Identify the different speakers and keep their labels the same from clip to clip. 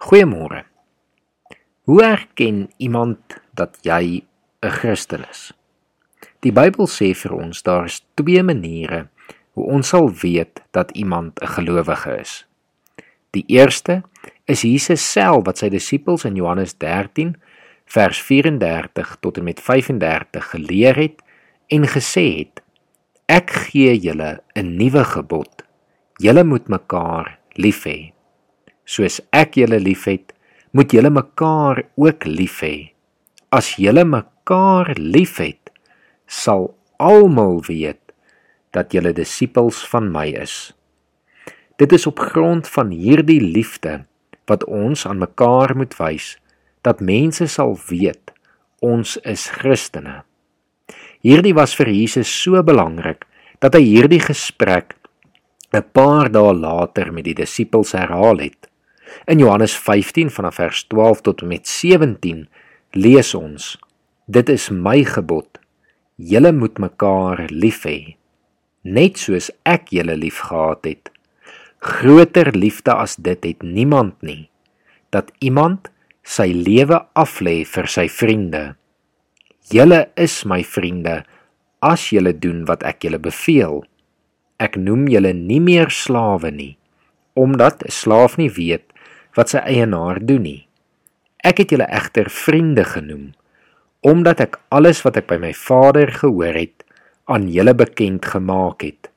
Speaker 1: Goeiemôre. Hoe erken iemand dat jy 'n Christen is? Die Bybel sê vir ons daar's twee maniere hoe ons sal weet dat iemand 'n gelowige is. Die eerste is Jesus self wat sy disippels in Johannes 13 vers 34 tot en met 35 geleer het en gesê het: Ek gee julle 'n nuwe gebod. Julle moet mekaar lief hê. Soos ek julle liefhet, moet julle mekaar ook lief hê. As julle mekaar liefhet, sal almal weet dat julle disippels van my is. Dit is op grond van hierdie liefde wat ons aan mekaar moet wys dat mense sal weet ons is Christene. Hierdie was vir Jesus so belangrik dat hy hierdie gesprek 'n paar dae later met die disippels herhaal het. In Johannes 15 vanaf vers 12 tot en met 17 lees ons: Dit is my gebod: Julle moet mekaar lief hê, net soos ek julle liefgehad het. Groter liefde as dit het niemand nie, dat iemand sy lewe aflê vir sy vriende. Julle is my vriende as julle doen wat ek julle beveel. Ek noem julle nie meer slawe nie, omdat 'n slaaf nie weet wat sy eienaar doen nie. Ek het julle egter vriende genoem, omdat ek alles wat ek by my Vader gehoor het, aan julle bekend gemaak het.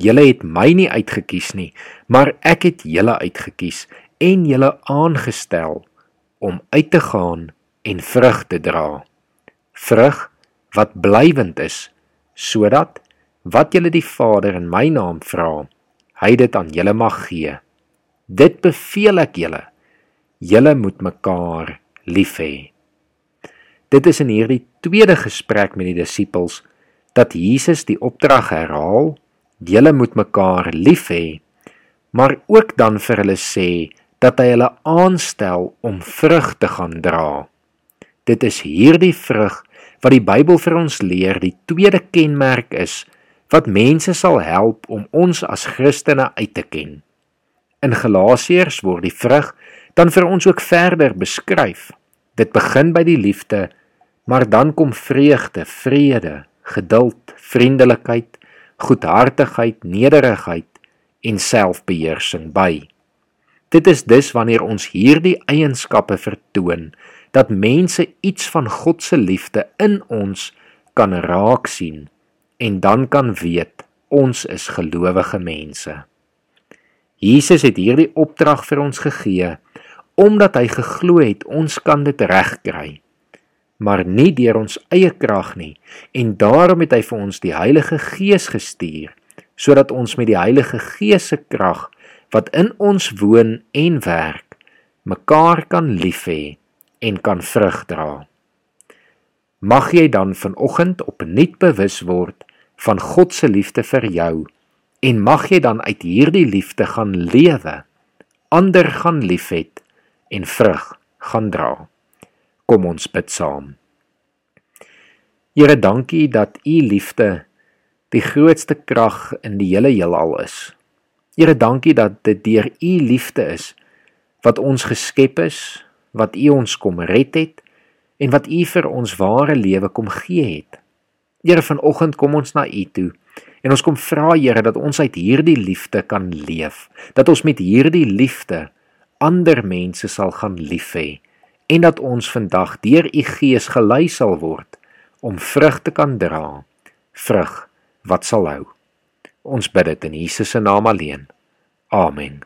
Speaker 1: Julle het my nie uitgekies nie, maar ek het julle uitgekies en julle aangestel om uit te gaan en vrug te dra. Vrug wat blywend is, sodat wat julle die Vader in my naam vra, hy dit aan julle mag gee. Dit beveel ek julle. Julle moet mekaar lief hê. Dit is in hierdie tweede gesprek met die disippels dat Jesus die opdrag herhaal: "Julle moet mekaar lief hê," maar ook dan vir hulle sê dat hy hulle aanstel om vrug te gaan dra. Dit is hierdie vrug wat die Bybel vir ons leer die tweede kenmerk is wat mense sal help om ons as Christene uit te ken. In Galasiërs word die vrug dan vir ons ook verder beskryf. Dit begin by die liefde, maar dan kom vreugde, vrede, geduld, vriendelikheid, goedhartigheid, nederigheid en selfbeheersing by. Dit is dus wanneer ons hierdie eienskappe vertoon dat mense iets van God se liefde in ons kan raak sien en dan kan weet ons is gelowige mense. Jesus het hierdie opdrag vir ons gegee omdat hy geglo het ons kan dit regkry maar nie deur ons eie krag nie en daarom het hy vir ons die Heilige Gees gestuur sodat ons met die Heilige Gees se krag wat in ons woon en werk, mekaar kan lief hê en kan vrug dra. Mag jy dan vanoggend opnuut bewus word van God se liefde vir jou en mag jy dan uit hierdie liefde gaan lewe, ander gaan liefhet en vrug gaan dra. Kom ons bid saam. Here, dankie dat u liefde die grootste krag in die hele heelal is. Here, dankie dat dit deur U liefde is wat ons geskep is, wat U ons kom red het en wat U vir ons ware lewe kom gee het. Here, vanoggend kom ons na U toe en ons kom vra Here dat ons uit hierdie liefde kan leef, dat ons met hierdie liefde ander mense sal gaan lief hê en dat ons vandag deur U Gees gelei sal word om vrug te kan dra, vrug wat sal hou. Ons bid dit in Jesus se naam alleen. Amen.